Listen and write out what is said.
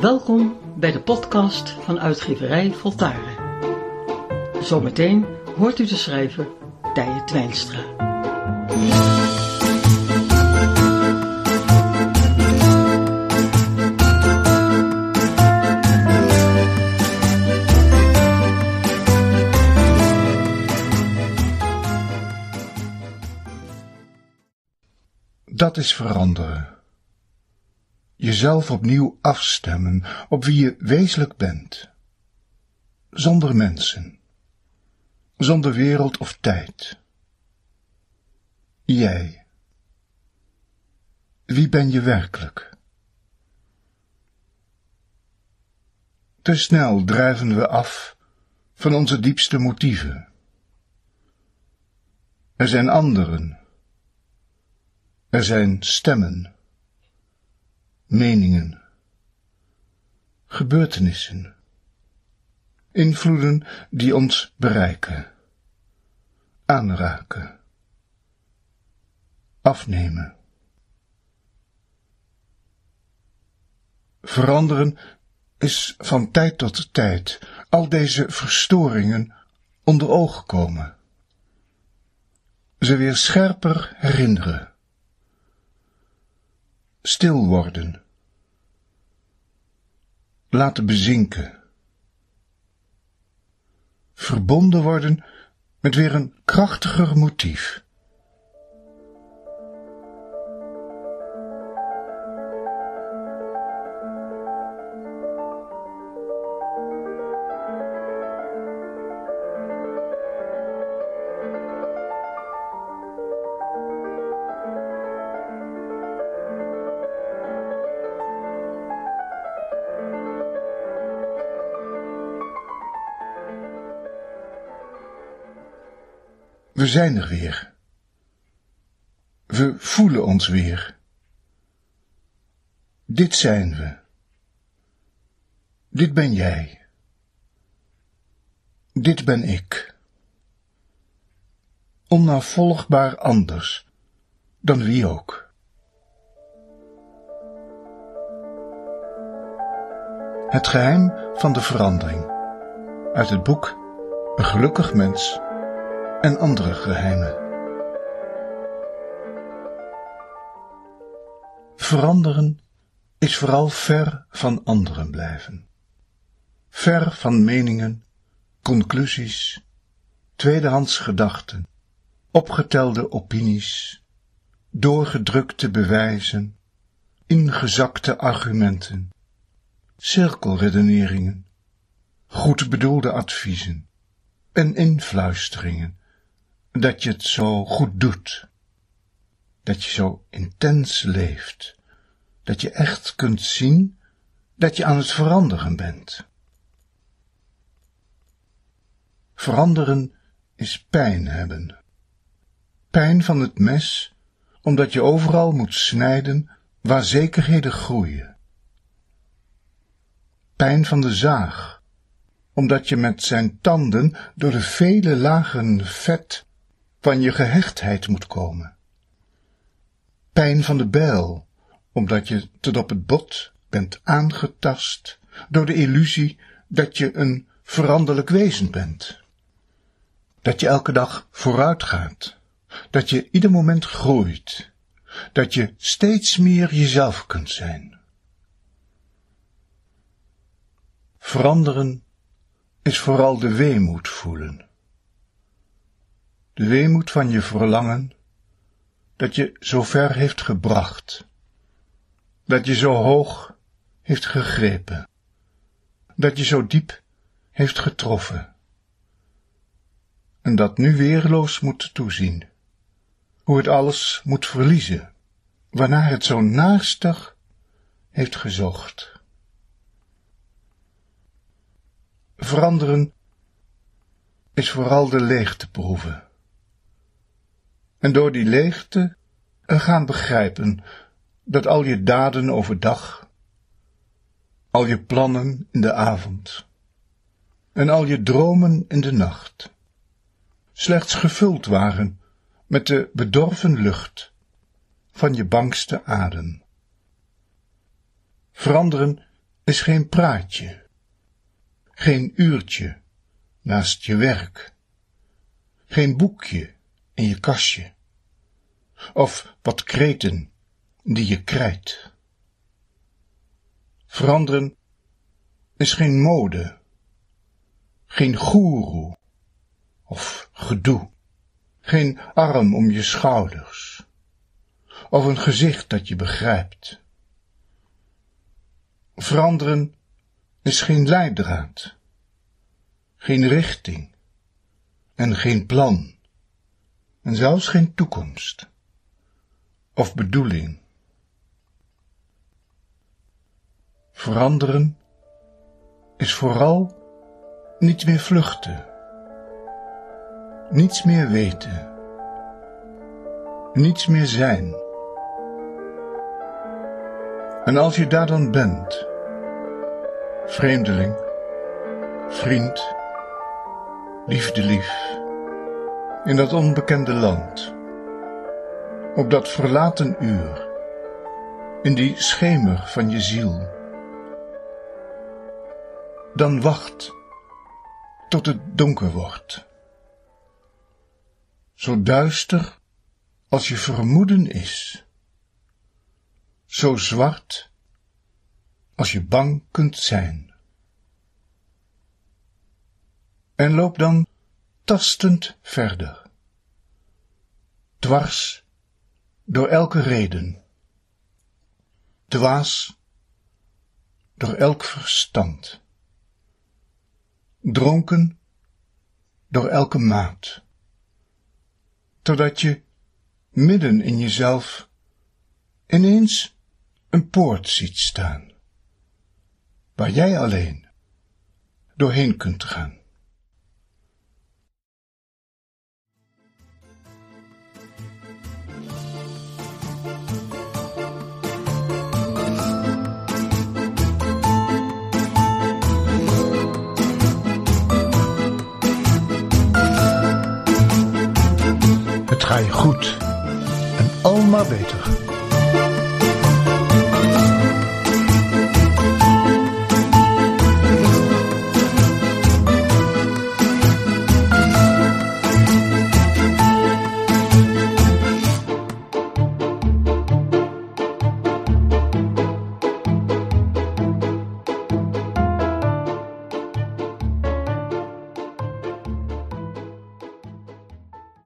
Welkom bij de podcast van uitgeverij Voltaren. Zometeen hoort u de schrijver Tije Twijnstra. Dat is veranderen. Jezelf opnieuw afstemmen op wie je wezenlijk bent. Zonder mensen. Zonder wereld of tijd. Jij. Wie ben je werkelijk? Te snel drijven we af van onze diepste motieven. Er zijn anderen. Er zijn stemmen, meningen, gebeurtenissen, invloeden die ons bereiken, aanraken, afnemen. Veranderen is van tijd tot tijd al deze verstoringen onder ogen komen. Ze weer scherper herinneren. Stil worden. Laten bezinken. Verbonden worden met weer een krachtiger motief. We zijn er weer. We voelen ons weer. Dit zijn we. Dit ben jij. Dit ben ik. Onnavolgbaar anders dan wie ook. Het geheim van de verandering. Uit het boek Een gelukkig mens en andere geheimen. Veranderen is vooral ver van anderen blijven. Ver van meningen, conclusies, tweedehands gedachten, opgetelde opinies, doorgedrukte bewijzen, ingezakte argumenten, cirkelredeneringen, goed bedoelde adviezen en influisteringen dat je het zo goed doet, dat je zo intens leeft, dat je echt kunt zien dat je aan het veranderen bent. Veranderen is pijn hebben. Pijn van het mes, omdat je overal moet snijden waar zekerheden groeien. Pijn van de zaag, omdat je met zijn tanden door de vele lagen vet van je gehechtheid moet komen. Pijn van de bijl, omdat je tot op het bot bent aangetast door de illusie dat je een veranderlijk wezen bent. Dat je elke dag vooruit gaat, dat je ieder moment groeit, dat je steeds meer jezelf kunt zijn. Veranderen is vooral de weemoed voelen de weemoed van je verlangen, dat je zo ver heeft gebracht, dat je zo hoog heeft gegrepen, dat je zo diep heeft getroffen, en dat nu weerloos moet toezien, hoe het alles moet verliezen, waarna het zo naastig heeft gezocht. Veranderen is vooral de leegte proeven en door die leegte gaan begrijpen dat al je daden overdag, al je plannen in de avond en al je dromen in de nacht slechts gevuld waren met de bedorven lucht van je bangste adem. Veranderen is geen praatje, geen uurtje naast je werk, geen boekje in je kastje, of wat kreten die je krijt. Veranderen is geen mode, geen goeroe of gedoe, geen arm om je schouders, of een gezicht dat je begrijpt. Veranderen is geen leidraad, geen richting en geen plan, en zelfs geen toekomst of bedoeling. Veranderen is vooral niet meer vluchten, niets meer weten, niets meer zijn. En als je daar dan bent, vreemdeling, vriend, liefdelief, in dat onbekende land, op dat verlaten uur, in die schemer van je ziel, dan wacht tot het donker wordt. Zo duister als je vermoeden is, zo zwart als je bang kunt zijn. En loop dan tastend verder, dwars door elke reden, dwaas door elk verstand, dronken door elke maat, totdat je midden in jezelf ineens een poort ziet staan, waar jij alleen doorheen kunt gaan. Ga je goed en al maar beter.